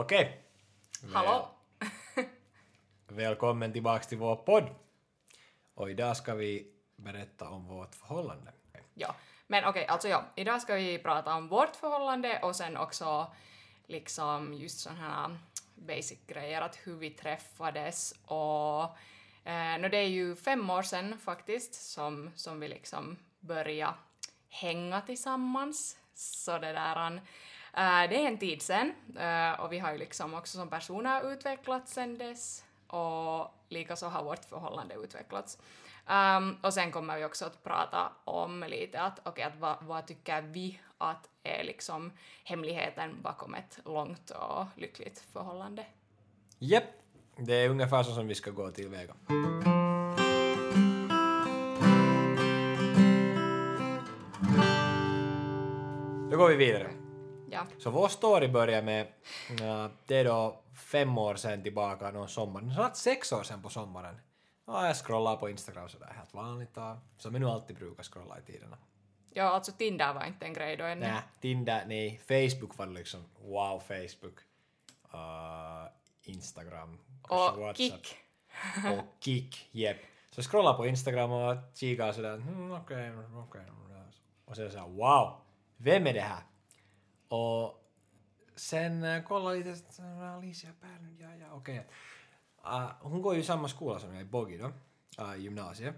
Okej. Hallå? Välkommen tillbaks till vår podd. Och idag ska vi berätta om vårt förhållande. Ja, men okej, alltså ja, idag ska vi prata om vårt förhållande och sen också liksom just sådana här basic grejer, att hur vi träffades och eh, no, det är ju fem år sedan faktiskt som, som vi liksom började hänga tillsammans. Så det där, Eh, det är en tid sen eh, och vi har ju liksom också som personer utvecklats sen dess och likaså har vårt förhållande utvecklats. Um, och sen kommer vi också att prata om lite att okej, okay, att vad, vad tycker vi att är liksom hemligheten bakom ett långt och lyckligt förhållande? Japp, det är ungefär så som vi ska gå tillväga. Då går vi vidare. Ja. Så vår story börjar med, uh, det är då fem år sedan tillbaka någon sommar, snart sex år sedan på sommaren. Ja, jag scrollar på Instagram sådär helt vanligt som jag nu alltid brukar scrolla i tiderna. Ja, alltså Tinder var inte en grej då ännu. Nej, Tinder, nej. Facebook var liksom wow, Facebook. Uh, Instagram. Och Kik. och Kik, jep. Så scrollar på Instagram och kikar sådär, mm, okej, okay, okej. Okay. Och sen såhär, wow, vem är det här? Och sen kollade kolla lite, Alicia Pärlund, ja, ja, okej. Okay. Uh, hon går ju i samma skola som jag i Bogi då, uh, gymnasiet.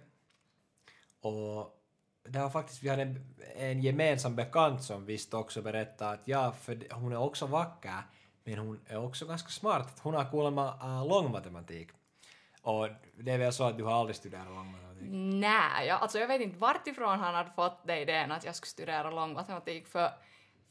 Och det var faktiskt, vi hade en, en gemensam bekant som visste också berätta att ja, för hon är också vacker, men hon är också ganska smart. Hon har kuulemma uh, långmatematik. Och det är väl så att du har aldrig studerat långmatematik? Nej, jag, alltså jag vet inte vart ifrån han hade fått det idén att jag skulle studera långmatematik, för,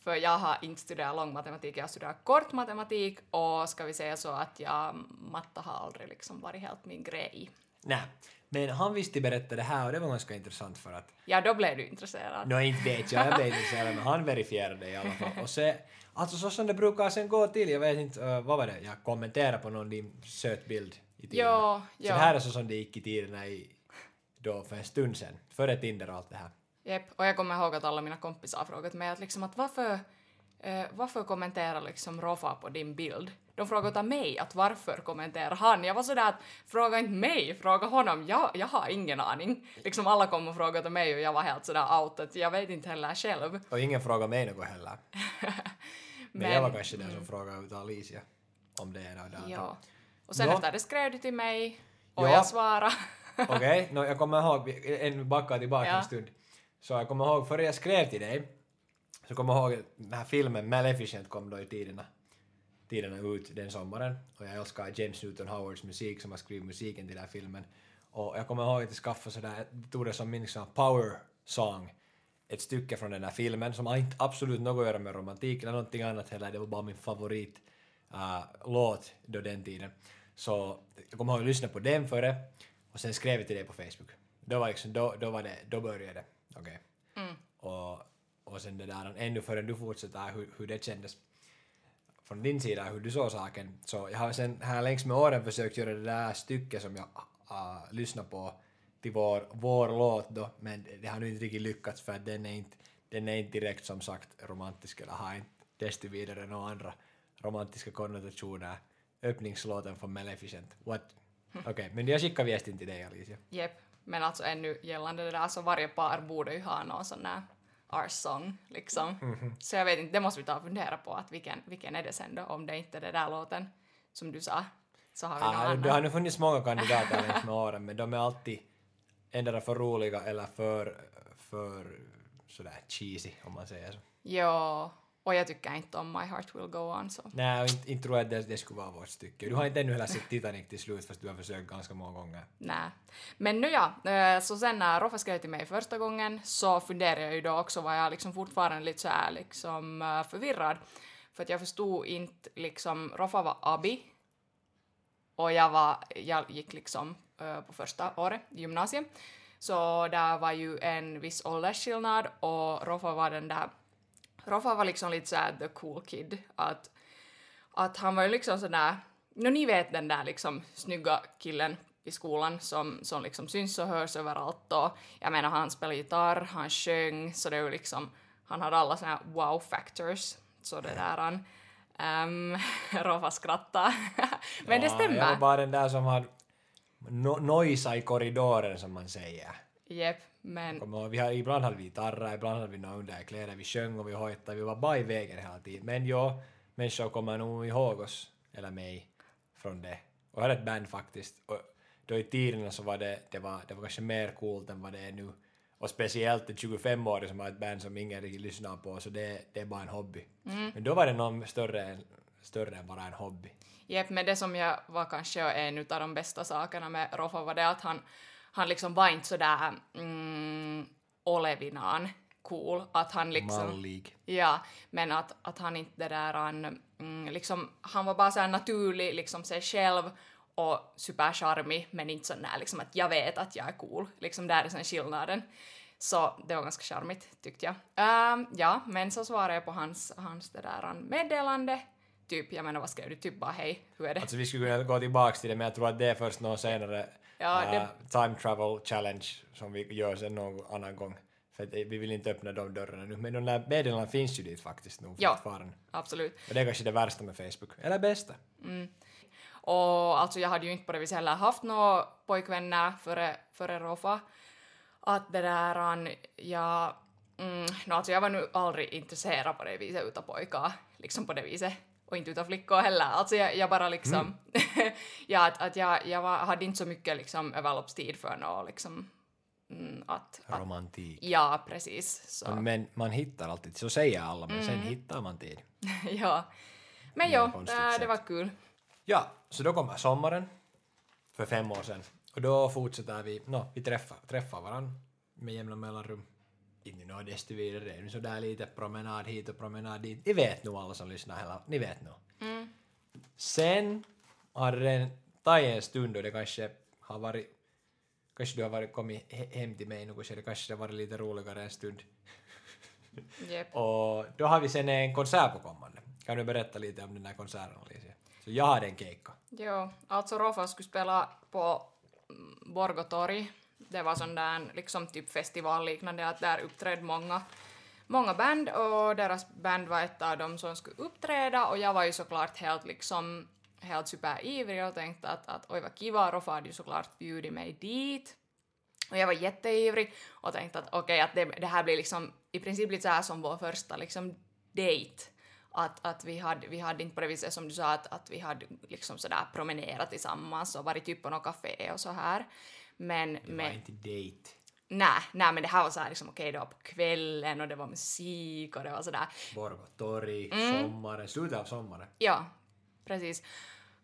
för jag har inte studerat långmatematik, jag har studerat kortmatematik och ska vi säga så att jag, matta har aldrig liksom varit helt min grej. Nej, men han visste berätta det här och det var ganska intressant för att... Ja, då blev du intresserad. Nå, no, inte vet jag, jag blev intresserad, men han verifierade i alla fall. Och se, alltså så som det brukar sen gå till, jag vet inte, uh, vad var det, jag kommenterade på någon din söt bild i tiden. Ja, ja. Så det här är så som det gick i tiderna i, då för en stund sen, före Tinder och allt det här. Jep, och jag kommer ihåg att alla mina kompisar frågat mig att liksom att varför, uh, varför kommenterar liksom Rofa på din bild? de frågade av mig att varför kommenterar han? Jag var sådär att fråga inte mig, fråga honom, jag, jag har ingen aning. Liksom alla kom och frågade mig och jag var helt sådär out att jag vet inte heller själv. Och ingen frågade mig något heller. Men, Men jag var kanske den som frågade ut Alicia om det ena och det andra. Ja. Och sen ja. efter det skrev du till mig och ja. jag svarade. Okej, okay. no, jag kommer ihåg, en backa tillbaka ja. en stund. Så jag kommer ihåg, före jag skrev till dig, så kommer jag ihåg den här filmen Maleficent kom då i tiderna tiderna ut den sommaren och jag älskar James Newton Howards musik som har skrivit musiken till den här filmen. Och jag kommer ihåg att jag skaffade sådär, jag tog det som min liksom power song, ett stycke från den här filmen som har inte absolut något att göra med romantik eller någonting annat heller, det var bara min favorit uh, låt då den tiden. Så jag kommer ihåg att lyssna på den före och sen skrev jag till dig på Facebook. Då var, liksom, då, då var det, då började det. Okej. Okay. Mm. Och, och sen det där, ännu förrän du fortsätter, hur, hur det kändes från din sida hur du såg saken. Så jag har sen här längs med åren försökt göra det där stycket som jag uh, lyssnar på till vår, vår låt då, men det har nu inte riktigt lyckats för att den är inte, den är inte direkt som sagt romantisk eller har inte desto vidare några andra romantiska konnotationer. Öppningslåten från Maleficent. What? Okej, okay, men jag skickar västin till dig Alicia. Jep, men alltså ännu gällande det där så varje par borde ju ha någon sån där our song, liksom. Mm -hmm. Så jag vet inte, det måste vi ta och fundera på, att vilken, vilken är det sen då, om det inte är det där låten som du sa, så har vi ah, någon annan. Det har nu funnits många kandidater längs med åren, men de är alltid endera för roliga eller för, för sådär cheesy, om man säger så. Ja, och jag tycker inte om My Heart Will Go On så. Nej, och inte, inte tror jag att det, det skulle vara vårt stycke. Du har inte ännu heller sett Titanic till slut fast du har försökt ganska många gånger. Nej. Men nu ja, eh, så sen när Roffa skrev till mig första gången så funderade jag ju då också var jag liksom fortfarande lite så här liksom eh, förvirrad. För att jag förstod inte liksom, Roffa var abi och jag var, jag gick liksom eh, på första året i gymnasiet. Så där var ju en viss åldersskillnad och Roffa var den där Roffa var liksom lite såhär the cool kid, att, att han var ju liksom sådär, no ni vet den där liksom snygga killen i skolan som, som liksom syns och hörs överallt och jag menar han spelade gitarr, han sjöng, så det är ju liksom, han hade alla såna här wow factors, så det där han, Um, Rova skrattar. Men det Ja, Jag var stämmer. bara den där som har no noisa i korridoren som man säger. Jep, men Kommer Vi har, ibland hade vi gitarrer, ibland hade vi några underkläder, vi sjöng och vi hojtade, vi var bara i vägen hela tiden. Men ja, människor kommer nog ihåg oss, eller mig, från det. Och jag hade ett band faktiskt. Och då i tiderna så var det, det var, det var kanske mer coolt än vad det är nu. Och speciellt en 25-årig som har ett band som ingen riktigt lyssnar på, så det, det är bara en hobby. Men då var det någon större, större än bara en hobby. Jep, men det som jag var kanske en av de bästa sakerna med Roffa var det att han, han liksom var inte sådär mm, Olevinaan cool, att han liksom... Mallig. Ja, men att, att han inte det där, han, mm, liksom, han var bara så här naturlig, liksom sig själv och supercharmig, men inte sån där liksom att jag vet att jag är cool, liksom där är sen skillnaden. Så det var ganska charmigt tyckte jag. Ehm, ja, men så svarade jag på hans, hans det där meddelande, typ, jag menar vad skrev du, typ bara hej, hur är det? Alltså vi skulle kunna gå tillbaks till det, men jag tror att det är först någon senare Ja, äh, det- time travel challenge som vi gör sen någon annan gång. För att eh, vi vill inte öppna de dörrarna nu, men de där meddelandena finns ju dit faktiskt nog Ja. fortfarande. Absolut. Och det är kanske det värsta med Facebook, eller bästa. Och alltså jag hade ju inte på det viset heller haft några pojkvänner före, före Rofa. Att det där, jag, mm, no, alltså jag var nu aldrig intresserad på det viset utav pojkar, liksom på det viset. Och inte utav flickor heller. Alltså jag, jag bara liksom, ja att, att jag, jag var, hade inte så mycket liksom överloppstid för något liksom, mm, att, att, Romantik. ja precis. Så, Men man hittar alltid, så säger alla, men Mm. sen hittar man tid. ja. Men jo, det sätt. var kul. Ja, så då kommer sommaren för fem år sedan. Och då fortsätter vi, no, vi träffar, träffar varandra med jämna mellanrum. Inte något desto vidare, det är nu sådär lite promenad hit och promenad dit. Ni vet nog alla som lyssnar hela, ni vet nog. Sen har det tagit en stund och det kanske har varit, kanske du har varit kommit he- hem till mig nu, så det kanske har varit lite roligare en stund. Yep. Och då har vi sen en konsert på kommande. Kan du berätta lite om den här konserten Alicia? Så jag hade en keikka. Jo, alltså Rofa skulle spela på mm, Borgåtorg. Det var sån där liksom typ festivalliknande att där uppträdde många, många band och deras band var ett av dem som skulle uppträda och jag var ju såklart helt liksom helt superivrig och tänkte att, att oj vad kiva, Rofa hade ju såklart bjudit mig dit. Och jag var jätteivrig och tänkte att okej, att det, det här blir liksom i princip lite så här som vår första liksom date. Att, att vi, hade, vi hade inte på det viset som du sa att, att vi hade liksom sådär promenerat tillsammans och varit typ på något café och så här. Men, Det var inte date. nej, nej, men det här var så här liksom okej, det var på kvällen och det var musik och det var sådär Borgåtorg, Mm. sommaren, slutet av sommaren. Ja, precis.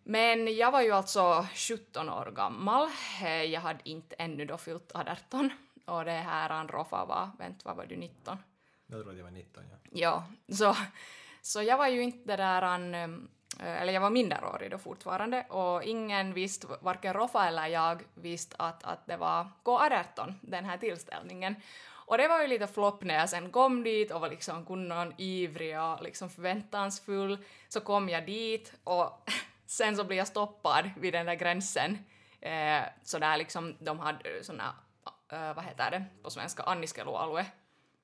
Men jag var ju alltså 17 år gammal. Eh, Jag hade inte ännu då fyllt 18. Och det här Rofa var, vänta, vad var du, 19? Jag tror att jag var 19, ja. Ja, så, så jag var ju inte där han, eh, eller jag var minderårig då fortfarande och ingen visste, varken Rofa eller jag visste att, att det var K18, den här tillställningen. Och det var ju lite flopp när jag sen kom dit och var liksom kunnon ivrig och liksom förväntansfull. Så kom jag dit och sen så blev jag stoppad vid den där gränsen. Eh, så där liksom, de hade såna, eh, vad heter det på svenska, anniskelualue,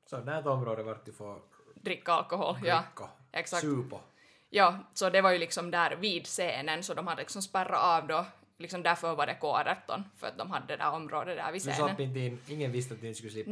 Så det är ett område vart du får dricka alkohol. Ja. dricka, exakt. supo. Ja, så det var ju liksom där vid scenen, så de hade liksom spärrat av då, liksom därför var det K18, för att de hade det där området där vid Du scenen. slapp inte in, ingen visste att ni skulle slippa.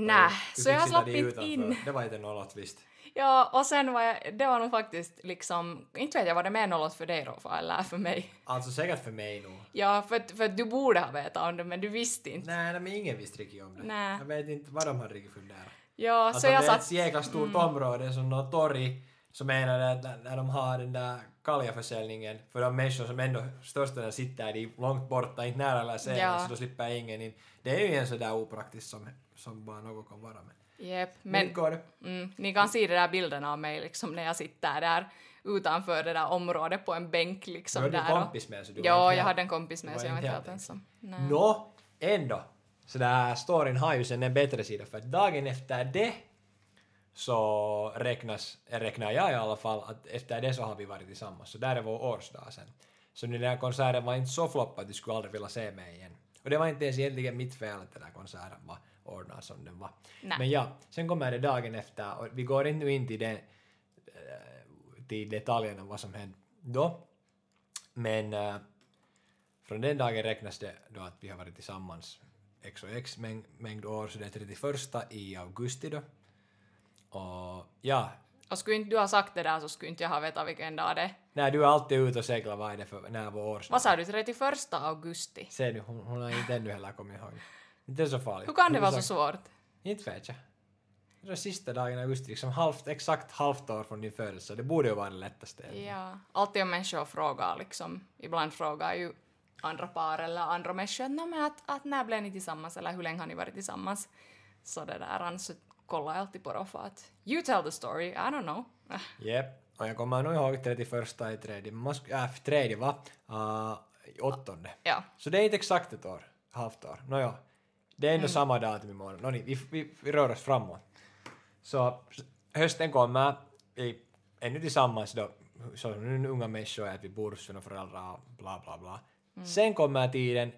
Du så jag slapp inte in. Det var inte något visst. Ja, och sen var jag, det var nog faktiskt liksom, inte vet jag, var det mer något för dig Rofa eller för mig? Alltså säkert för mig nog. Ja, för, att- för att du borde ha vetat om det, men du visste inte. Nej, nej, men ingen visste riktigt om det. Nä. Jag vet inte vad de hade riktigt funderat. Ja, Alltså så jag det är ett satt... jäkla stort område som något torg så menar det att när, de har den där kaljaförsäljningen för de människor som ändå största delen sitter de långt borta, inte nära scenen Ja. så då slipper ingen in. Det är ju en sådär opraktiskt som, som bara något kan vara med. Jep, Men mm, ni kan se de där bilderna av mig liksom när jag sitter där utanför det där området på en bänk liksom Du hade där. en kompis med så du Ja, jag hade en kompis med så jag var inte helt ensam. Nå, ändå. Så den här storyn har ju sen en bättre sida för dagen efter det så räknas, räknar jag i alla fall att efter det så har vi varit tillsammans. Så där är vår årsdag sen. Så den där konserten var inte så flopp att du skulle aldrig vilja se mig igen. Och det var inte ens egentligen mitt fel att den där konserten var ordnad som den var. Nej. Men ja, sen kommer det dagen efter och vi går inte in till, den, eh, till detaljerna vad som hände då. Men äh, från den dagen räknas det då att vi har varit tillsammans x och x mäng, mängd år, så det är 31 i augusti då. Och ja, Och skulle inte du ha sagt det där så skulle inte jag ha vetat vilken dag det är. när du är alltid ute och seglar, vad är det för, när vår år Vad sa du, 31 augusti? Se nu, hon, hon har inte ännu heller kommit ihåg. Inte så farligt. Hur kan det vara så svårt? Inte vet jag. Är sista dagen i augusti, liksom halvt, exakt halvt år från din födelse. Det borde ju vara det lättaste. Ja, alltid om människor frågar liksom, ibland frågar ju andra par eller andra människor att, "Nå, men att, när blev ni tillsammans eller hur länge har ni varit tillsammans? Så det där, så kollar jag alltid på Roffa att you tell the story, I don't know. Jep. Och jag kommer nog ihåg 31 i tredje, äh, tredje va? Uh, i åttonde. Ja, Så det är inte exakt ett år, halvt år. Nåja, det är ändå samma datum imorgon. Nå, ni, vi, vi, vi rör oss framåt. Så hösten kommer, vi är nu tillsammans då, så nu unga människor är att vi bor hos sina föräldrar och bla bla bla. Sen kommer tiden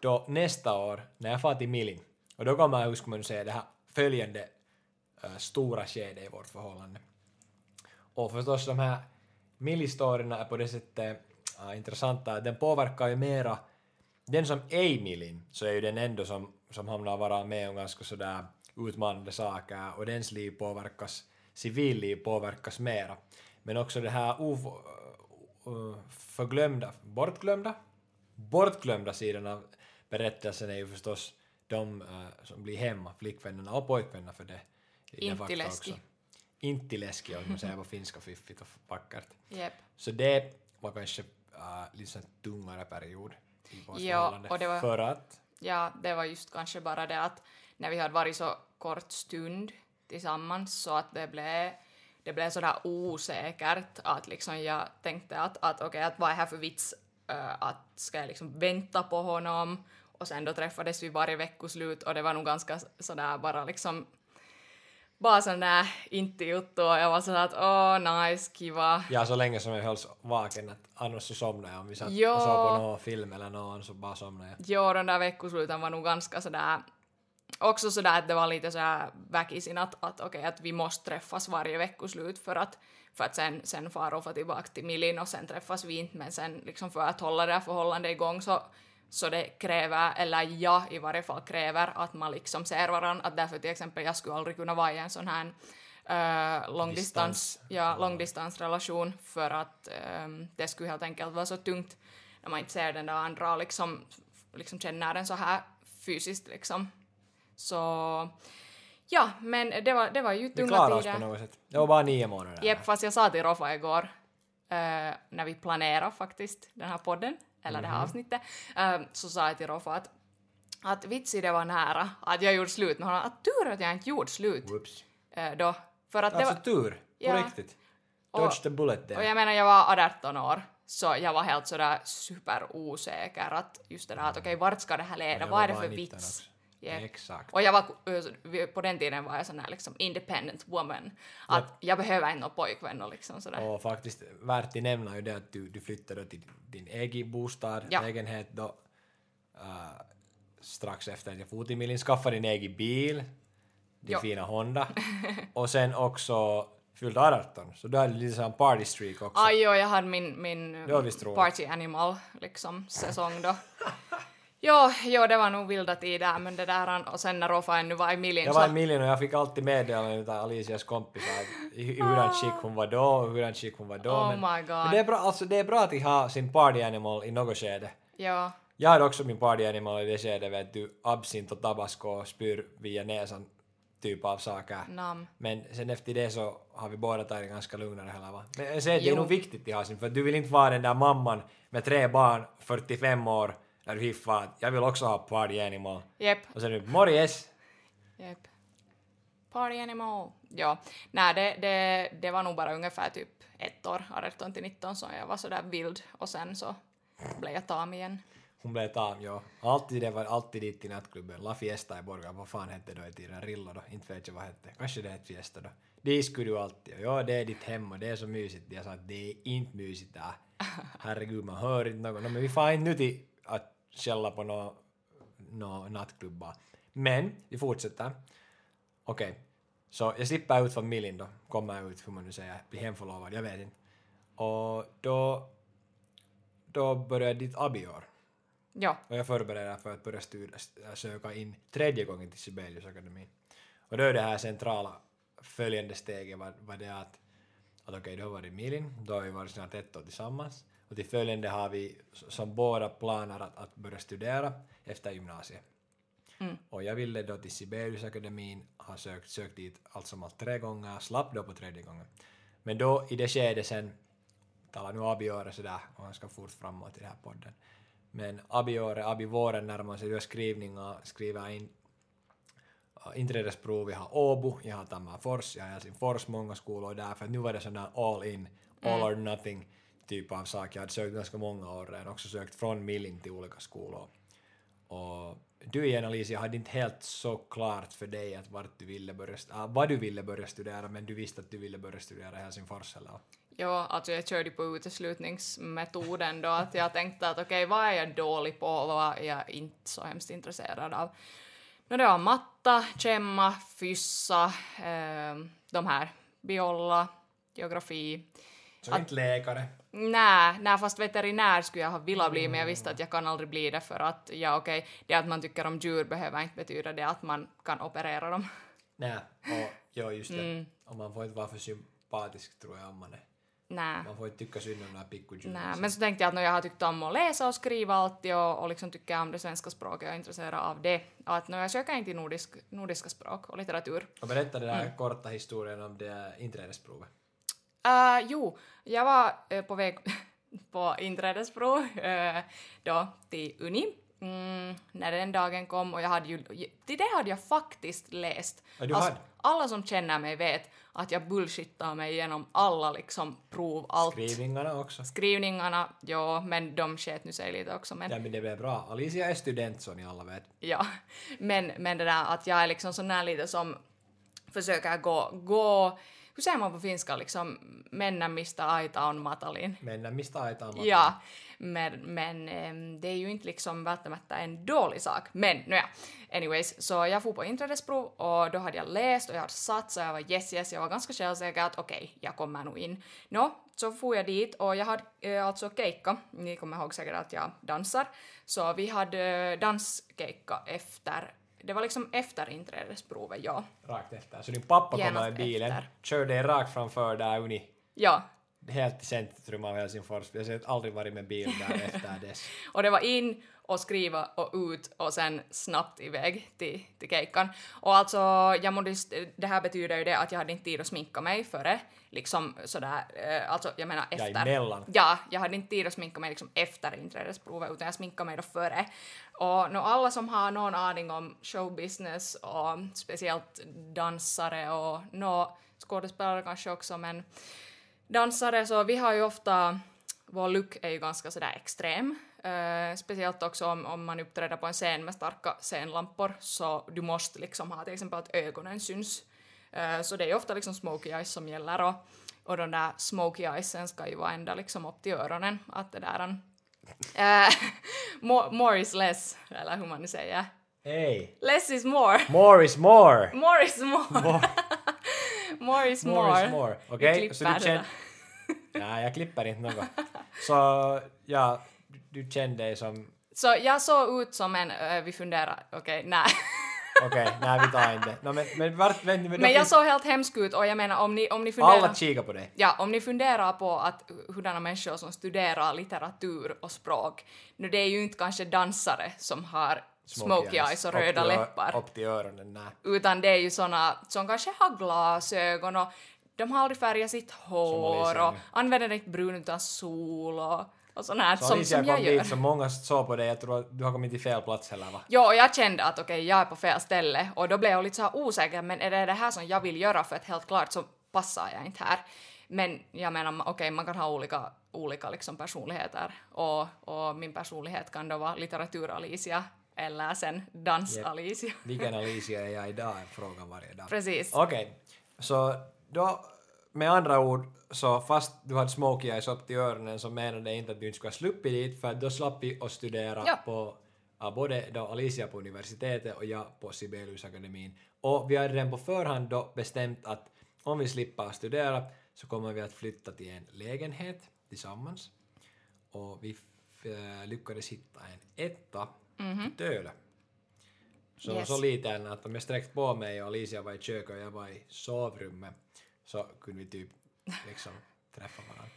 då nästa år, när jag far till Milin, och då kommer jag, hur ska man säga, det här följande Eh, stora skede i vårt förhållande. Och förstås de här millistorierna är på det sättet äh, intressanta att den påverkar ju mera den som ej millin så är ju den ändå som, som hamnar vara med om ganska sådär utmanande saker och dens liv påverkas, civilliv påverkas mera. Men också det här of, uh, eh, förglömda, bortglömda? Bortglömda sidan av berättelsen är ju förstås de uh, som blir hemma, flickvännerna och pojkvännerna för det i det Inte fakta läskig. också. Inte läskig, om man säger på finska fiffigt och vackert. jep. Så det var kanske uh, lite tungare period i vårt Ja, förhållande. och det var- För att, Ja, det var just kanske bara det att när vi hade varit så kort stund tillsammans så att det blev, det blev sådär osäkert att liksom jag tänkte att, att okej, att vad är här för vits äh, att ska jag liksom vänta på honom och sen då träffades vi varje veckoslut och det var nog ganska sådär bara liksom bara sån där inte juttu och jag var sådär att åh nice, kiva. ja, så länge som jag hölls vaken, att annars så somnade jag. Om vi satt Ja. och såg på någon film eller någon så bara somnade jag. Jo, de där veckosluten var nog ganska sådär också sådär att det var lite sådär väkisin att, att okej, att vi måste träffas varje veckoslut för att, för att sen, sen fara och få tillbaka till Milin och sen träffas vi inte, men sen liksom för att hålla det här förhållandet igång så, så det kräver, eller jag i varje fall kräver, att man liksom ser varandra, att därför till exempel jag skulle aldrig kunna vara i en sån här uh, långdistans, Distans. ja, långdistansrelation för att ehm, det skulle helt enkelt vara så tungt när man inte ser den där andra och liksom, liksom känner den så här fysiskt liksom. Så ja, men det var, det var ju Vi tunga klarade oss på tider. något sätt. Det var bara nio månader. Jep, fast jag sa till Roffa igår, eh, när vi planerade faktiskt den här podden, eller det här avsnittet, eh, så sa jag till Roffa att, att vitsi det var nära att jag gjorde slut med honom, att tur att jag inte gjorde slut Whoops. eh, då. För att det Alltså var, tur, på Ja. riktigt. Och- Dodge the bullet och där. jag menar jag var 18 år, så jag var helt sådär superosäker att just det där att okej, vart ska det här leda, vad är det för 19 vits? Jep. Exakt. Och jag var, på den tiden var jag sån här liksom independent woman. Att jag behöver inte någon pojkvän och liksom sådär. Och faktiskt värt att nämna ju det att du, du flyttade till din egen bostad, Ja. lägenhet då äh, strax efter att jag for till Milin, skaffade din egen bil, din Jo. fina Honda och sen också fyllde 18 så du hade lite sån party streak också. Aj, jo, jag hade min, min party animal liksom säsong då. Jo, jo, det var nog vilda tider, men det där och sen när Roffa ännu var i Milin Jag var i Milin och jag fick alltid meddelanden av Alicias kompisar i hurdant skick hon var då och hurdant skick hon var då. Oh men, my god. men det är bra, alltså det är bra att ha sin party animal i något skede. Ja, Jag hade också min party animal i det skedet, vet du, absint och tabasco och spyr via näsan typ av saker. nam. Men sen efter det så har vi båda tagit det ganska lugnare hela va. Men att det är nog viktigt att ha sin, för du vill inte vara den där mamman med tre barn, 45 år, när du hiffar att jag vill också ha party animal. Jep, Och sen du, morjes! jep. Party animal. Ja, nej det, det, det var nog bara ungefär typ ett år, 18 till 19, så jag var sådär vild och sen så blev jag tam igen. Hon blev tam, ja. Alltid det var alltid dit till nattklubben. La Fiesta i Borgå, vad fan hette det då i tiden? Rillo då? Inte vet jag vad hette. Kanske det hette Fiesta då. Skulle du alltid. Ja, det är ditt hem och det är så mysigt. Jag sa att det är inte mysigt där. Herregud, man hör inte något. No, men vi får inte nu till att skälla på några no nattklubbar. Men, vi fortsätter. Okej. Så jag slipper ut Milin då. Kommer ut, hur man nu säger, blir hemförlovad, jag vet inte. Och då, då började ditt abiår. Ja, Och jag förbereder för att börja studera, söka in tredje gången till Sibeliusakademin. Och då är det här centrala följande steget var, var det att, att okej, du har varit i Milin, då har vi varit snart ett år tillsammans. Och till följande har vi som båda planer att, att börja studera efter gymnasiet. Och jag ville då till Sibeliusakademin, har sökt, sökt dit allt som allt tre gånger, slapp då på tredje gången. Men då i det skedet sen, talar nu abiåret sådär, och han ska fort framåt i den här podden. Men abiåret, abivåren närmar sig, då skrivningar, skriver in inträdesprov, jag har Åbo, jag har Tammerfors, jag har Helsingfors, många skolor där, för nu var det där all in, all or nothing typ av sak. Jag hade sökt ganska många år redan, också sökt från Milling till olika skolor. Och du igen Alicia hade inte helt så klart för dig att vart du ville börja, äh, vad du ville börja studera, men du visste att du ville börja studera i Helsingfors eller? ja, alltså jag körde på uteslutningsmetoden då att jag tänkte att okej, vad är jag dålig på och vad är jag inte så hemskt intresserad av? No, det var matta, kemma, fyssa, ähm, eh, de här, biolla, geografi. Så inte läkare. Nej, nej, fast veterinär skulle jag ha velat bli, men jag visste att jag kan aldrig bli det för att, ja okej, det att man tycker om djur behöver inte betyda det att man kan operera dem. Nej, och ja just det. Och man får inte vara för sympatisk tror jag om man är. Nej. Man får inte tycka synd om pickudjuren. Nej, men så tänkte jag att no, jag har tyckt om att läsa och skriva alltid och, och liksom tycker om det svenska språket och är intresserad av det. Att no, jag söker inte till nordisk, nordiska språk och litteratur. Och berätta den Mm. här korta historien om det inträdesprovet. Uh, jo, jag var eh, på väg på inträdesprov eh, då till Uni. Mm, när den dagen kom och jag hade ju, till det hade jag faktiskt läst. Ja, Alltså, alla som känner mig vet att jag bullshittar mig igenom alla liksom prov, allt. Skrivningarna också. Skrivningarna, ja, men de sket nu sig lite också. Men Ja men det blev bra. Alicia är student som ni alla vet. Ja, men, men det där att jag är liksom sån här lite som försöker gå, gå hur på finska, liksom männen mistä aita on matalin. Men mistä aitaan Ja, men, men det är ju inte liksom välttämättä en dålig sak. Men nåja, anyways, så jag får på inträdesprov och då hade jag läst och jag hade sats och jag var yes yes, jag var ganska självsäker att okej, jag kommer nog in. Nå, så får jag dit och jag hade eh, alltså keikka, ni kommer ihåg säkert att jag dansar, så vi hade eh, danskeikka efter det var liksom efter inträdesprovet, ja. Rakt efter. Så din pappa kommer Genast i bilen, efter. kör dig rakt framför där uni. Ja, Helt centrum av Helsingfors. Vi har aldrig varit med bil där efter dess. Och det var in och skriva och ut och sen snabbt iväg till, till keikkan. Och alltså, jag mådde, det här betyder ju det att jag hade inte tid att sminka mig före, liksom sådär, eh, alltså jag menar efter. emellan. Ja, jag hade inte tid att sminka mig liksom efter inträdesprovet utan jag sminkade mig då före. Och no, alla som har någon aning om showbusiness och speciellt dansare och no, skådespelare kanske också men dansare så vi har ju ofta, vår look är ju ganska sådär extrem. Eh, speciellt också om, om man uppträder på en scen med starka scenlampor så du måste liksom ha till exempel att ögonen syns. Eh, så det är ofta liksom smoky eyes som gäller och, och de där smoky eyesen ska ju vara ända liksom upp till öronen. Att det där en, eh, more, more is less, eller hur man nu säger. Hej! Less is more. More is more! More is more. More, More is more. more is more. Okej, så du känner... Nej, jag klipper inte något. Så, ja, du, kände dig som... Så jag såg ut som en, äh, vi funderar, okej, nej. Okej, nej vi tar inte. No, men, men vart, men, men, Men jag såg helt hemsk ut och jag menar om ni, om ni funderar... Alla kikar på dig. Ja, om ni funderar på att hurdana människor som studerar litteratur och språk, nu det är ju inte kanske dansare som har smoky eyes och Upp röda ö- läppar, Upp till öronen, nej. utan det är ju såna som kanske har glasögon och de har aldrig färgat sitt hår och använder inte brunt utan sol och, och sånt här Så som, som jag gör. dit så många såg på dig, jag tror att du har kommit till fel plats heller va? Jo, och jag kände att okej, jag är på fel ställe och då blev jag lite så här osäker, men är det det här som jag vill göra för att helt klart så passar jag inte här. Men jag menar, okej, man kan ha olika, olika liksom personligheter och, och min personlighet kan då vara litteratur-Alicia eller sen dans-Alicia. Vilken Alicia är jag idag? frågan varje dag. Precis. Okej, så då med andra ord så fast du hade smoky eyes upp till öronen så menade det inte att du inte skulle ha sluppit dit för då slapp vi att studera Ja. på ja, både då Alicia på universitetet och jag på Sibeliusakademin. Och vi hade redan på förhand då bestämt att om vi slipper studera så kommer vi att flytta till en lägenhet tillsammans. Och vi äh, lyckades hitta en etta Mhm. i Tölö. Så, Yes. så liten att om jag sträckte på mig och Alicia var i köket och jag var i sovrummet så kunde vi typ liksom träffa varandra.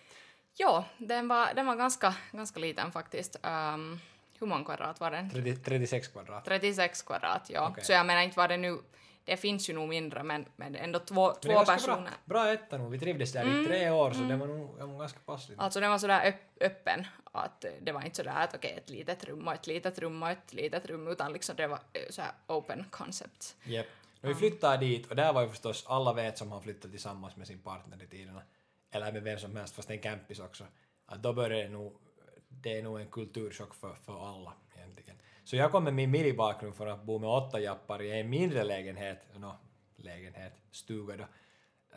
Jo, den var, den var ganska, ganska liten faktiskt. Um, hur många kvadrat var den? 30, 36 kvadrat. 36 kvadrat, ja. Okej. Så jag menar inte var det nu, det finns ju nog mindre men, men ändå två, Men två personer. Bra, bra etta nog. Vi trivdes där i tre år så det var nog var ganska passligt. Alltså den var sådär öpp, öppen att det var inte sådär att okej ett litet rum och ett litet rum och ett litet rum utan liksom det var eh, såhär open concept. Yep. Vi flyttade dit och där var ju förstås alla vet som har flyttat tillsammans med sin partner i tiderna. Eller med vem som helst fast en campis också. Att då börjar det nog, det är nog en kulturchock för, för alla egentligen. Så jag kom med min minibakgrund från att bo med åtta jappar i en mindre lägenhet, no, lägenhet, stuga då.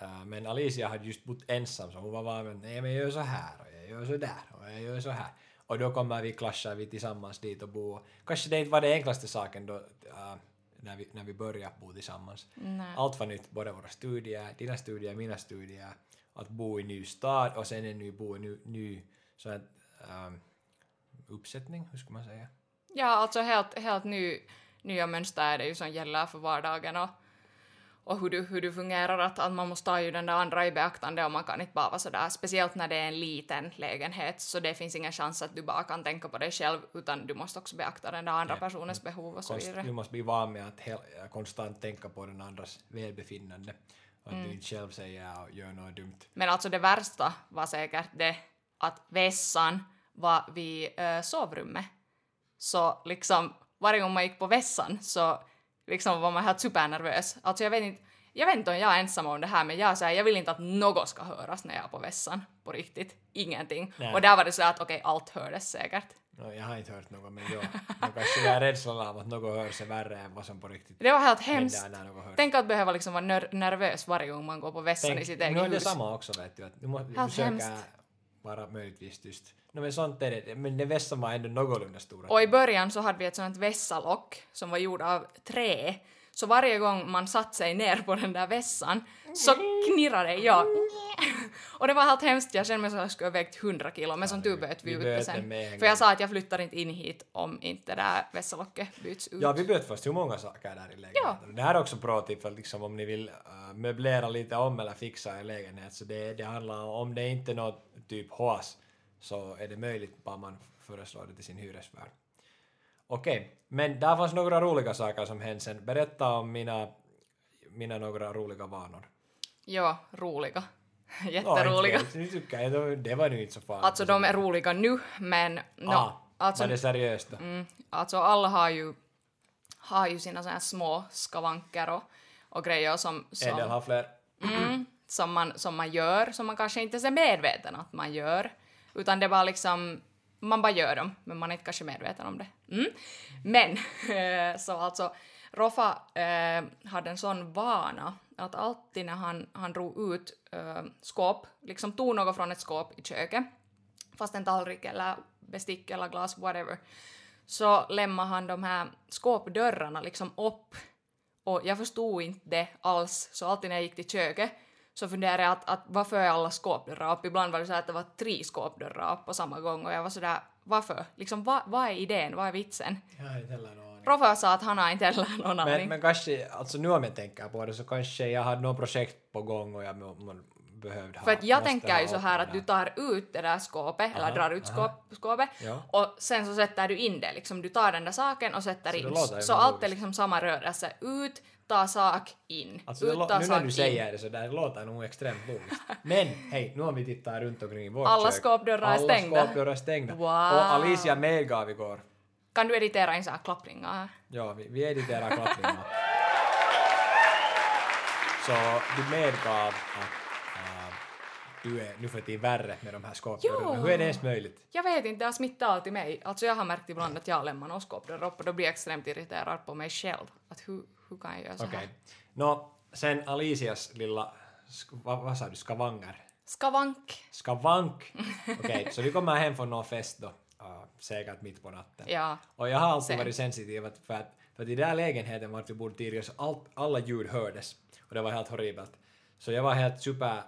Uh, men Alicia hade just bott ensam så hon var bara nej men jag gör så här och jag gör så där och jag gör så här. Och då kommer vi klaschar vi tillsammans dit och bo. Kanske det inte var den enklaste saken då uh, när, vi, när vi började bo tillsammans. Nej. Allt var nytt, både våra studier, dina studier, mina studier, att bo i ny stad och sen en ny bo i ny, ny så här, um, uppsättning, hur ska man säga? Ja, alltså helt, helt ny, nya mönster är det ju som gäller för vardagen och, och hur, du, hur du fungerar, att, att man måste ta ju den där andra i beaktande och man kan inte bara vara sådär, speciellt när det är en liten lägenhet, så det finns ingen chans att du bara kan tänka på dig själv, utan du måste också beakta den där andra Ja. personens behov och så vidare. du måste bli van med att hel, konstant tänka på den andras välbefinnande. Att du inte själv säger och gör något dumt. Men alltså det värsta var säkert det att vässan var vid äh, sovrummet. Så liksom varje gång man gick på vässan så liksom var man helt supernervös. Alltså jag vet inte, jag vet inte om jag är ensam om det här men jag, säger, jag vill inte att något ska höras när jag är på vässan. På riktigt. Ingenting. Nej. Och där var det så att okej, allt hördes säkert. No, jag har inte hört något men jo, no, kanske här rädslan av att något hörs är värre än vad som på riktigt Det var helt hemskt. Tänk att behöva liksom vara ner- nervös varje gång man går på vässan i Tänk, sitt nu är eget det hus. samma också vet du, att du måste Helt försöka hemskt. Bara möjligtvis tyst. No, men sånt är det, men det vässan var ändå någorlunda stora. Och i början så hade vi ett sånt vässalock som var gjort av trä. Så varje gång man satt sig ner på den där vässan så knirrade det, ja. Och det var helt hemskt, jag kände mig som att jag skulle ha vägt 100 kilo, men som tur böt vi ut sen. För jag sa att jag flyttar inte in hit om inte det där vässalocket byts ut. Ja, vi böt först hur många saker där i lägenheten. Det här är också bra tip för liksom om ni vill uh, möblera lite om eller fixa en lägenhet så det, det handlar om, om det inte är något typ hås så är det möjligt bara man föreslår det till sin hyresvärd. Okej, men där fanns några roliga saker som hände sen. Berätta om mina, mina några roliga vanor. Ja, roliga. Jätteroliga. inte vet, nu tycker jag, det- det var nu inte så farligt. Alltså de är roliga nu, men no, ah, alltså, var det seriöst då? mm, alltså alla har ju, har ju sina såna här små skavanker och, och grejer som, som En del har fler. Mm, som, man, som man gör, som man kanske inte är medveten att man gör. Utan det var liksom, man bara gör dem, men man är inte kanske medveten om det. Mm. Men, eh, så alltså, Roffa eh, hade en sån vana att alltid när han, han drog ut eh, skåp, liksom tog något från ett skåp i köket, fast en tallrik eller bestick eller glas, whatever, så lämnade han de här skåpdörrarna liksom upp och jag förstod inte det alls, så alltid när jag gick till köket så funderade jag att, att varför är alla skåpdörrar upp? Ibland var det så att det var tre skåpdörrar upp på samma gång och jag var sådär, varför? Liksom, vad, vad är idén? Vad är vitsen? Jag har inte heller någon aning. Roffa sa att han har inte heller någon Men, aning. men kanske, alltså nu om jag tänker på det så kanske jag hade något projekt på gång och jag må- må- behövde ha... För att jag tänker ju så här att du tar ut det där skåpet, eller Aha, drar ut skåp, skåpet, Ja. och sen så sätter du in det, liksom du tar den där saken och sätter Så in. Så allt är liksom samma rörelse. Ut, ta sak, in. Alltså ut, ta nu sak, när du in. säger det så där det låter nog extremt logiskt. Men hej, nu om vi tittar runt omkring i vårt Alla kök. skåpdörrar är stängda. Alla skåpdörrar är stängda. Wow. Och Alicia medgav igår. Kan du editera in så här klappningar? Ja, vi, vi editerar klappningarna. Så du medgav att du är nu för tiden värre med de här skåpdörrarna. Hur är det ens möjligt? Jag vet inte, det har smittat alltid mig. Alltså jag har märkt ibland att jag lämnar någon skåpdörr upp och då blir jag extremt irriterad på mig själv. Att hur, hur kan jag göra så Okej. här? Nå, sen Alicias lilla, vad, vad sa du, skavanger? Skavank. Skavank. Okej, så vi kommer hem från någon fest då, uh, säkert mitt på natten. Ja. Och jag har alltid Sen. varit sensitiv för att, för att i den här lägenheten vart vi bodde tidigare så allt, alla ljud hördes och det var helt horribelt. Så jag var helt super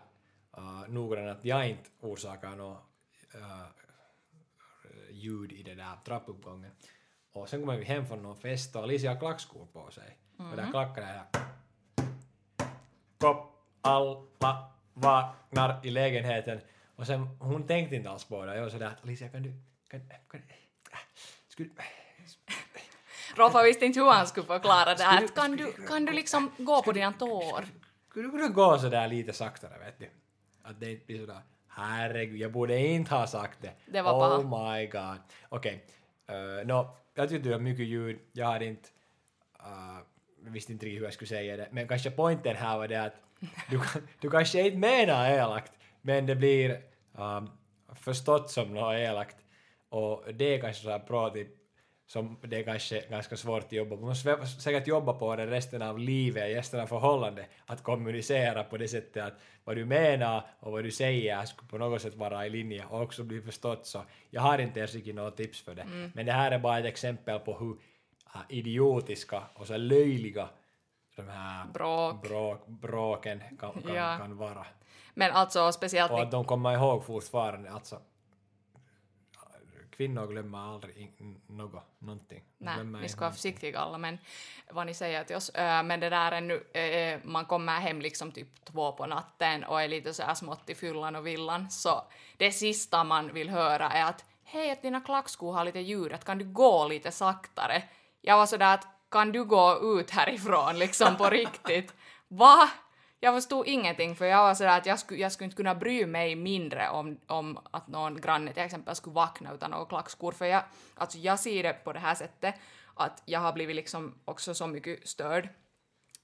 uh, noggrann att jag inte orsakar något uh, ljud i den där trappuppgången. Och sen kommer vi hem från någon fest och Alicia har klackskor på sig. Och där klackar det här. Kopp, alla vaknar i lägenheten. Och sen, hon tänkte inte alls på det. Jag var sådär att Alicia kan du, kan, kan, äh, skulle, Roffa visste inte hur han skulle förklara det här. Kan du, kan du liksom gå på dina tår? skulle du kunna gå sådär lite saktare vet du? Att det inte blir sådär herregud, jag borde inte ha sagt det. Det var oh paha. my god. Okej, okay. nå, jag tyckte det var mycket ljud, jag hade inte, uh, visste inte riktigt hur jag skulle säga det, men kanske poängen här var det att du, du kanske inte menar elakt, men det blir um, förstått som något elakt. Och det är kanske så här pro-tip som det är kanske ganska svårt att jobba på. Man måste säkert jobba på det resten av livet, resten av förhållandet, att kommunicera på det sättet att vad du menar och vad du säger ska på något sätt vara i linje och också bli förstått. Så jag har inte ens riktigt något tips för det. Men det här är bara ett exempel på hur äh, idiotiska och så löjliga de här Bråk. bråk, bråken kan, kan, Ja. kan vara. Men alltså speciellt... Och att de kommer ihåg fortfarande, alltså kvinnor glömmer aldrig något, någonting. Nej, inte ska vara försiktiga alla, men vad ni säger till oss. Äh, men det där är nu, äh, man kommer hem liksom typ två på natten och är lite så här smått i fyllan och villan, så det sista man vill höra är att hej, att dina klackskor har lite ljud, att kan du gå lite saktare? Jag var sådär att kan du gå ut härifrån liksom på riktigt? Va? Jag förstod ingenting för jag var sådär att jag skulle, jag skulle inte kunna bry mig mindre om, om att någon granne till exempel skulle vakna utan några klackskor. För jag, alltså jag ser det på det här sättet att jag har blivit liksom också så mycket störd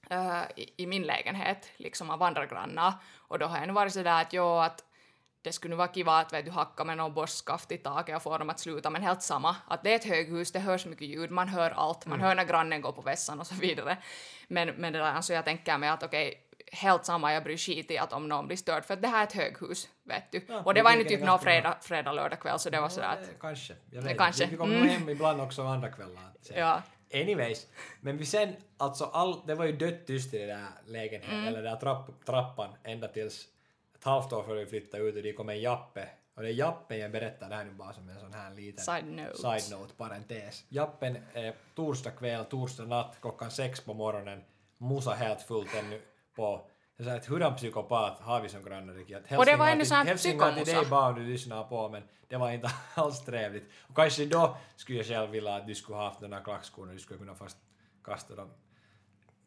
eh, i, i min lägenhet liksom av andra grannar. Och då har jag nu varit sådär att jo att det skulle nu vara kiva att vet du hacka med någon borstskaft i taket och få dem att sluta men helt samma. Att det är ett höghus, det hörs mycket ljud, man hör allt, man hör när grannen går på vässan och så vidare. Men, men det där, alltså jag tänker mig att okej helt samma, jag bryr skit i att om någon blir störd för att det här är ett höghus, vet du. Ja, och det var ju typ någon fredag, fredag, lördag kväll så det var sådär att Eh, Kanske. Jag vet kanske. inte. Vi kommer Mm. hem ibland också andra kvällar. ja, Anyways, men vi sen, alltså all, det var ju dött tyst i den där lägenheten, Mm. eller den där trapp, trappan, ända tills ett halvt år före vi flyttade ut och det kom en Jappe. Och det är Jappen jag berättar det här nu bara som en sån här liten side note. side note, parentes. Jappen är torsdag kväll, torsdag natt, klockan sex på morgonen, musa helt fullt ännu på jag sa att hurdan psykopat har vi som grannar Ricky? Att Och det var ännu sån här till dig om du lyssnar på men det var inte alls trevligt. Och kanske då skulle jag själv vilja att du skulle ha haft de där klackskorna och du skulle kunna fast kasta dem,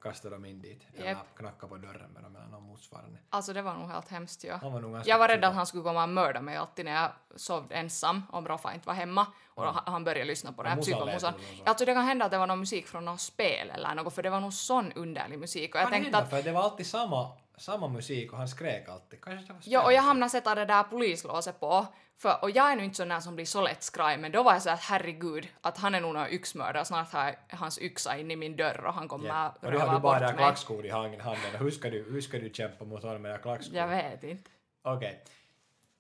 kasta dem in dit. Eller Japp. knacka på dörren med dem eller något motsvarande. Alltså det var nog helt hemskt ja. Var nog Jag var rädd att han skulle komma och mörda mig alltid när jag sov ensam om Roffa inte var hemma och han- han började lyssna på den här psykomusan. Alltså det kan hända att det var någon musik från något spel eller något för det var nog sån underlig musik och jag Kan tänkte hända, att för det var alltid samma, samma musik och han skrek alltid. Kanske det var Ja, och jag hamnade sätta det där polislåset på. För, och jag är nu inte sån där som blir så lätt skraj, men då var jag så att herregud, att han är nog någon yxmördare, snart har hans yxa in i min dörr och han kommer Ja. att Och då har röva du bara bort där mig. klackskor i handen. Hur ska du, hur ska du kämpa mot honom med där klackskor? Jag vet inte. Okej.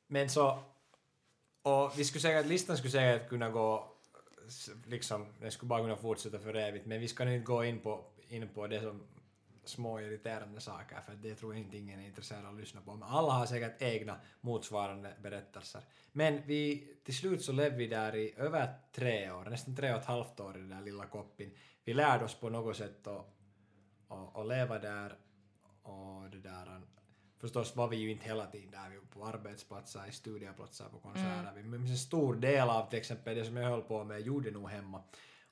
Men så... Och vi skulle att listan skulle säkert kunna gå... Liksom, den skulle bara kunna fortsätta för evigt. Men vi ska nu inte gå in på, in på det som små irriterande saker för det tror jag inte ingen är intresserad av att lyssna på. Men alla har säkert egna motsvarande berättelser. Men vi, till slut så levde vi där i över tre år, nästan tre och ett halvt år i den där lilla koppin. Vi lärde oss på något sätt att, att, att leva där och det där Förstås var vi ju inte hela tiden där, vi var på arbetsplatser, i studieplatser, på konserter. Vi minns en stor del av till exempel det som jag höll på med gjorde nog hemma.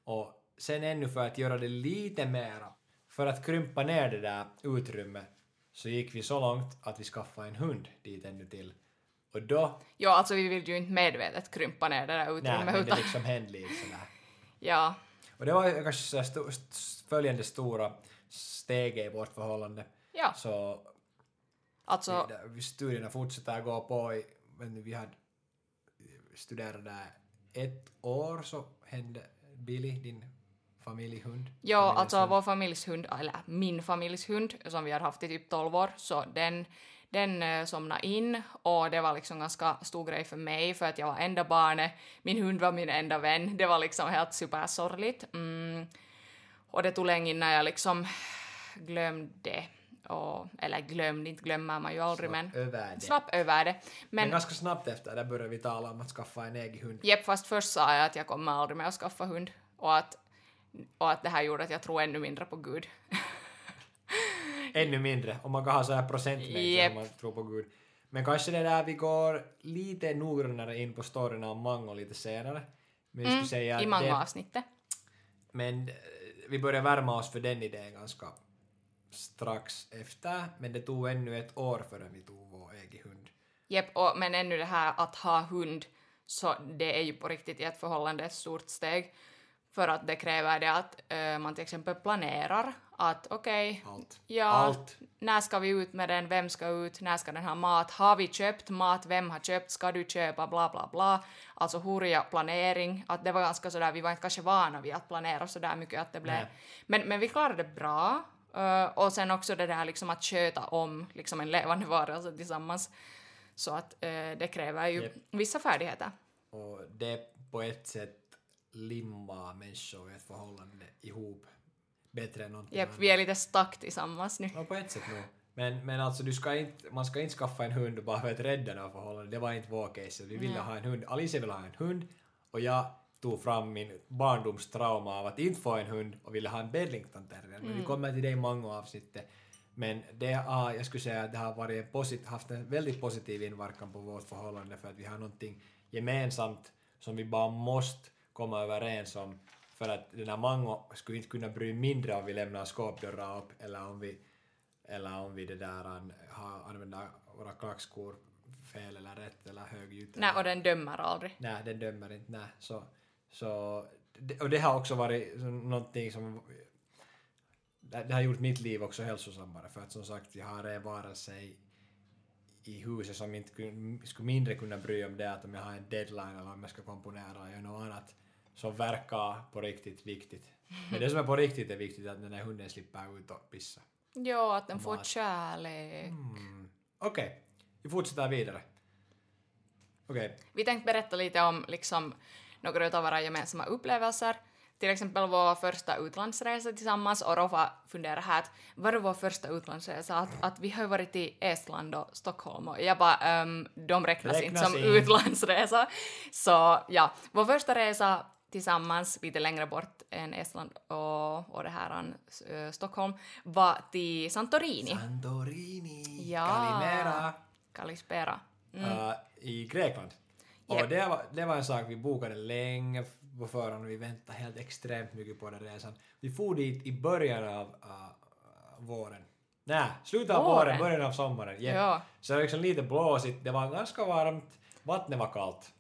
Och sen ännu för att göra det lite mera, för att krympa ner det där utrymmet, så gick vi så långt att vi skaffade en hund dit ännu till. Och då, Jo, alltså vi vill ju inte medvetet krympa ner det där nej, utrymmet, men det utan liksom hände lite sådär. ja, Och det var ju kanske st- följande stora steget i vårt förhållande. ja, Så alltså vi studierna fortsätter gå på i, men vi hade studerat där ett år så hände Billy, din familjehund. Familjens alltså vår familjs hund, eller min familjs hund, som vi har haft i typ 12 år, så den, den eh, somnade in och det var liksom ganska stor grej för mig för att jag var enda barnet, min hund var min enda vän, det var liksom helt supersorgligt. Mm. Och det tog länge innan jag liksom glömde och, eller glömd, inte glömmer man ju aldrig men Över det. slapp över det. Men, Men ganska snabbt efter det började vi tala om att skaffa en egen hund. Jepp, fast först sa jag att jag kommer aldrig med att skaffa hund och att, och att det här gjorde att jag tror ännu mindre på Gud. Ännu mindre, om man kan ha så här procentmängd Japp. om man tror på Gud. Men kanske det där vi går lite noggrannare in på storyna om Mango lite senare. Men skulle säga Mm, I manga-avsnittet. Men eh, vi börjar värma oss för den idén ganska strax efter, men det tog ännu ett år före vi tog vår egen hund. Jepp, och, men ännu det här att ha hund, så det är ju på riktigt i ett förhållande ett stort steg. För att det kräver det att eh, man till exempel planerar att okej, Allt. ja, Allt. när ska vi ut med den, vem ska ut, när ska den ha mat, har vi köpt mat, vem har köpt, ska du köpa, bla bla bla. Alltså hurja planering, att det var ganska sådär, vi var inte kanske vana vid att planera sådär mycket att det blev, Nej. men, men vi klarade det bra. Eh, och sen också det där liksom att sköta om liksom en levande varelse tillsammans. Så att eh, det kräver ju Japp. vissa färdigheter. Och det på ett sätt limmar människor i ett förhållande ihop bättre än någonting Jepp, annat. vi är lite stuck tillsammans nu. Ja, på ett sätt nog. Men, men alltså, du ska inte, man ska inte skaffa en hund bara för att rädda något förhållande. Det var inte vår case. Vi ville ha en hund. Alicia ville ha en hund och jag tog fram min barndomstrauma av att inte få en hund och ville ha en Bedlington terrier. Men vi kommer till det i många avsnittet. Men det har, jag skulle säga att det har varit en posit, haft en väldigt positiv inverkan på vårt förhållande för att vi har någonting gemensamt som vi bara måste komma överens om för att den här Mango skulle inte kunna bry mindre om vi lämnar skåpdörrar upp eller om vi eller om vi det där an, har, använder våra klackskor fel eller rätt eller högljutt. Nej, och den dömer aldrig. Nej, den dömer inte. Nej. Så, så, och det har också varit någonting som det det har gjort mitt liv också hälsosammare för att som sagt jag har en varelse i, i huset som inte skulle mindre kunna bry om det att om jag har en deadline eller om jag ska komponera göra något annat som verkar på riktigt viktigt. Men det som är på riktigt är viktigt att den här hunden slipper ut och pissa. Ja, att den får Mat. kärlek. Mm. Okej, vi fortsätter vidare. Okej, Vi tänkte berätta lite om liksom, några av våra gemensamma upplevelser. Till exempel vår första utlandsresa tillsammans och Roffa funderar här att var det vår första utlandsresa? Att, att vi har varit i Estland och Stockholm och jag bara ehm, de räknas, inte Räknas som in. utlandsresa. Så ja, vår första resa tillsammans lite längre bort än Estland och, och det här äh, Stockholm var till Santorini. Santorini, Ja. Kalimera, Kalispera. äh, i Grekland. Och Japp. det, var, det var en sak vi bokade länge på förhand och vi väntade helt extremt mycket på den resan. Vi for dit i början av äh, våren. Nej, slutet av Våren? våren, början av sommaren. Japp. Ja. Så det var liksom lite blåsigt, det var ganska varmt, vattnet var kallt.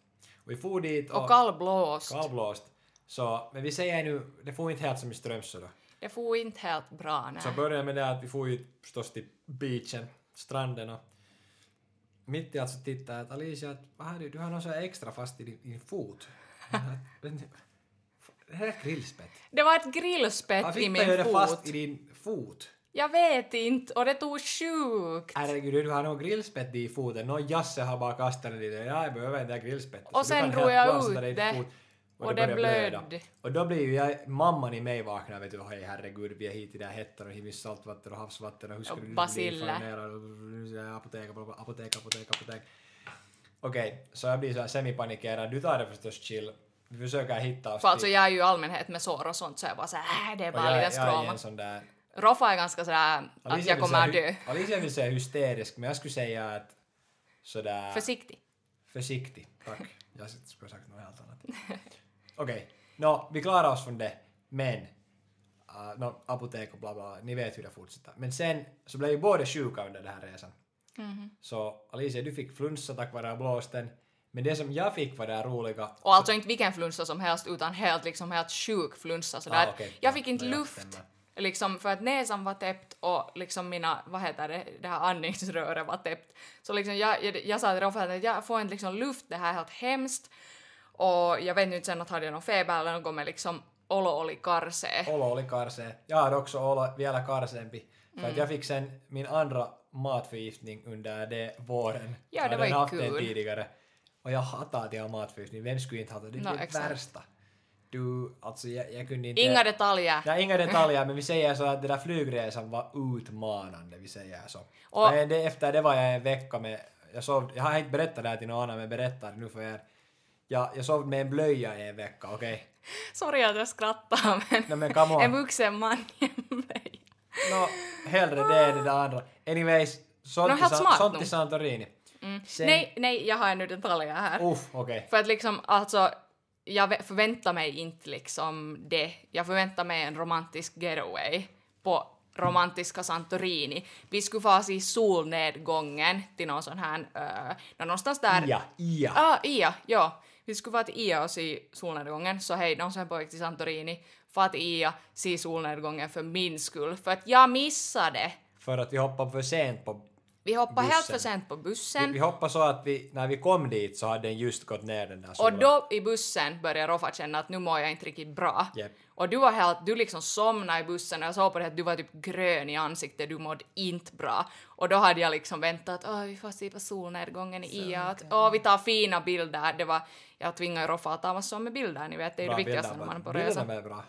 Och vi for dit och, Och kallblåst. kallblåst. Så, men vi säger nu, det får inte helt som i Strömsö då. Det får inte helt bra. Nej. Så började med det att vi får ju förstås till beachen, stranden och mitt i allt så tittar jag att Alicia, att, vad har du, du har något så extra fast i din, din fot. Det här är ett grillspett. Det var ett grillspett Varför i min jag det fot. fast i din fot? Jag vet inte, och det tog sjukt. Herregud, du har något grillspett i foten. Någon jasse har bara kastat den dit. Ja, jag behöver det där grillspettet. Och sen drog jag ut dig i det, fot och det börjar blödde. Och då blir ju jag, mamman i mig vaknar vet du, hej herregud, vi är hit i det här hettan och hivis saltvatten och havsvatten och hur ska Och du bli basiller. farnerad? apotek, apotek, apotek, Okej, så jag blir så här semipanikerad. Du tar det förstås chill. Vi försöker hitta oss För alltså jag är ju i allmänhet med sår och sånt så jag bara såhär, äh, det är bara är skråma. där... Roffa är ganska sådär att jag kommer att dö. Alicia vill säga hysterisk, men jag skulle säga att sådär... Försiktig. Försiktig, tack. Jag skulle ha sagt något helt annat. Okej, nå, vi klarar oss från det, men uh, nå, apotek och bla bla, ni vet hur det fortsätter. Men sen så blev ju båda sjuka under den här resan. Mhm. Så Alicia, du fick flunsa tack vare blåsten, men det som jag fick var det här roliga... Och alltså inte vilken flunsa som helst utan helt liksom helt sjuk flunsa sådär. Ah, okej. Jag fick inte Ja, luft. Liksom för att näsan var täppt och liksom mina, vad heter det, det här andningsröret var täppt. Så liksom jag, jag, jag sa till Roffa att jag får inte liksom luft, det här är helt hemskt. Och jag vet inte sen att hade jag någon feber eller något men liksom olo oli karsee. Olo oli karsee. Jag hade också olo vielä karseempi. För Mm. att jag fick sen min andra matförgiftning under det våren. Ja, det var ju haft kul. tidigare. Och jag hatar att jag har matförgiftning. Vem skulle inte hata det? Det No, är det exakt. värsta. du, alltså jag, jag kunde inte... Inga detaljer. Ja, inga detaljer, men vi säger så att den där flygresan var utmanande, vi säger så. Och- Men det, efter det var jag en vecka med, jag sov, jag har inte berättat det här till någon annan, men berättar nu för er. Jag, jag sov med en blöja i en vecka, okej? Sorry att jag skrattar, men, No, men en vuxen man i en blöja. Nå, hellre det än det andra. Anyways, sånt, No, till, Santorini. Sen, Nej, nej, jag har ännu detaljer här. Uff, okej. För att liksom, alltså, jag förväntar mig inte liksom det. Jag förväntar mig en romantisk getaway på romantiska Santorini. Vi skulle fara i solnedgången till någon sån här, uh, någonstans där. Ja, ja. Ah, Ia, ja. Vi skulle vara till Ia och se solnedgången, så hej, de som är på väg till Santorini, far till Ia, se solnedgången för min skull, för att jag missade. För att vi hoppade för sent på... Vi hoppade helt Bussen. för sent på Vi, bussen. vi hoppade så att vi, när vi kom dit så hade den just gått ner den där Och solen. då i bussen började Roffa känna att nu mår jag inte riktigt bra. Japp. Och du var helt, du liksom somnade i bussen och jag såg på dig att du var typ grön i ansiktet, du mådde inte bra. Och då hade jag liksom väntat, åh vi får se på solnedgången i Ia, att åh vi tar fina bilder. Det var, jag tvingade Roffa att ta massor med bilder, ni vet det är Bra det viktigaste bilder, när man är på bilderna resa. var bra.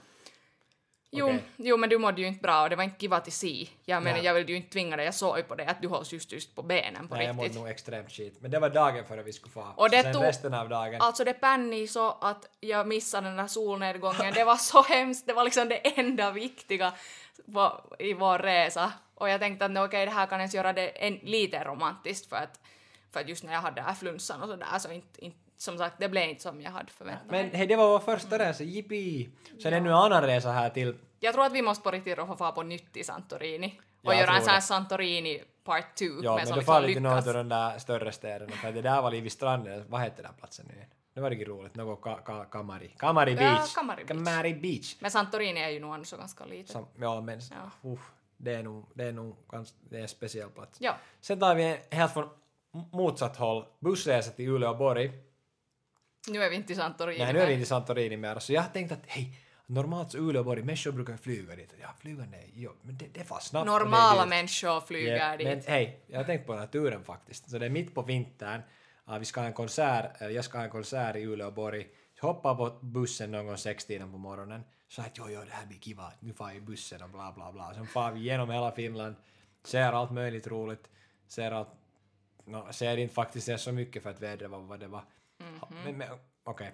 Jo, Okej. jo, men du mådde ju inte bra och det var inte kiva att se. Jag menar, Nej. jag ville ju inte tvinga dig, jag såg ju på dig att du hålls just, just på benen på Nej, jag mådde riktigt. nog extremt skit. Men det var dagen före vi skulle få. Och det Sen tog- resten av dagen. Alltså det pänni så att jag missade den där solnedgången, det var så hemskt, det var liksom det enda viktiga på, i vår resa. Och jag tänkte att okej, det här kan ens göra det en, lite romantiskt för att, för att just när jag hade den här flunsan och sådär så inte, inte, som sagt, det blev inte som jag hade förväntat mig. Men hej, det var vår första resa, jippi! Sen är nu en annan resa här till... Jag tror att vi måste på riktigt få fara på nytt i Santorini och Ja, jag göra en sån här. Santorini part 2 Ja, men som då far lite lyckas. av de där större städerna, för det där var vid stranden, vad hette den platsen nu? Det var riktigt roligt, något ka, ka, Kamari. Kamari Ja, Beach! Kamari Beach. Kamari Beach! Men Santorini är ju nog ändå ganska litet. Ja, men Ja. uff, det är nog, det är nog gans, det är en speciell plats. Ja. Sen tar vi en helt från motsatt håll, bussresa till Uleåborg. Nu är vi inte i Santorini. Nej, nu är vi inte i Santorini mer, så jag tänkte att hej, normalt så Uleåborg, människor brukar flyga dit. Ja, flygande, jo, men det, det är Normala människor flyger Ja, dit. Men hej, jag har tänkt på naturen faktiskt. Så det är mitt på vintern. Ja, vi ska ha en konsert, eller jag ska ha en konsert i Uleåborg. Jag hoppar på bussen någon gång sextiden på morgonen. Så att jo, jo, det här blir kiva. Nu far vi i bussen och bla bla bla. Sen far vi genom hela Finland. Ser allt möjligt roligt. Ser allt... No, ser inte faktiskt så mycket för att vädret var vad det var. Men, men okej.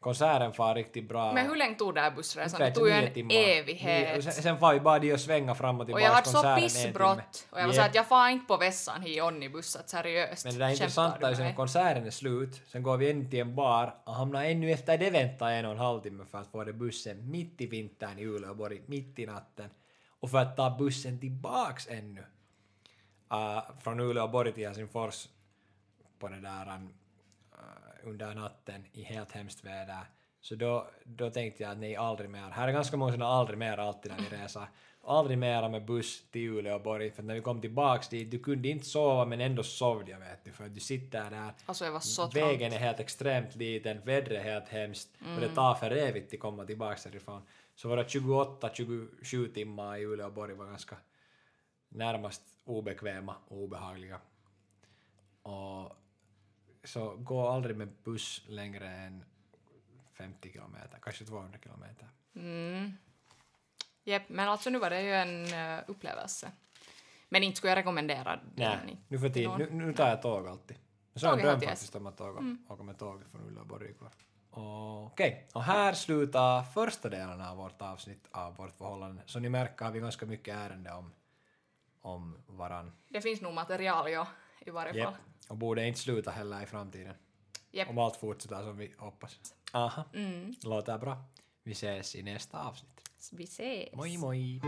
Konserten far riktigt bra. Men hur länge tog den här bussresan? Det tog ju en timmar. evighet. Nio- Sen, sen far vi bara dit och svänga fram och Och tillbaka. jag hade så pissbrått. Och jag var såhär att jag far inte på vässan i Onnibus, att seriöst. Men det där Skämtar intressanta är ju sen när konserten är slut, sen går vi in till en bar och hamnar ännu efter det vänta en och en halv timme för att få det bussen mitt i vintern i Uleåborg, mitt i natten. Och för att ta bussen tillbaks ännu. Uh, från Uleåborg till Helsingfors på det där under natten i helt hemskt väder. Så då, då tänkte jag att nej, aldrig mer. Här är ganska många sådana aldrig mer alltid när vi reser. Aldrig mera med buss till Uleåborg, för när vi kom tillbaks dit, du kunde inte sova men ändå sov jag vet du, för att du sitter där Alltså jag var så Vägen trångt. är helt extremt liten, vädret är helt hemskt och Mm. det tar för evigt att komma tillbaks därifrån. Så våra 28-27 timmar i Uleåborg var ganska närmast obekväma och obehagliga. Och så gå aldrig med buss längre än 50 kilometer, kanske 200 kilometer. Mm. Jep, men alltså nu var det ju en eh, upplevelse. Men inte skulle jag rekommendera den. Nej, nu för tiden, nu, nu tar jag tåg alltid. Så är dröm faktiskt om att åka, åka med tåg från Uleåborg igår. Okej, och här slutar första delen av vårt avsnitt av vårt förhållande. Så ni märker har vi ganska mycket ärende om, om varann. Det finns nog material, ja, i varje Yep. fall. Och borde inte sluta heller i framtiden. Jep. Om allt fortsätter som vi hoppas. Aha, Mm. låter bra. Vi ses i nästa avsnitt. Vi ses. Moi moi!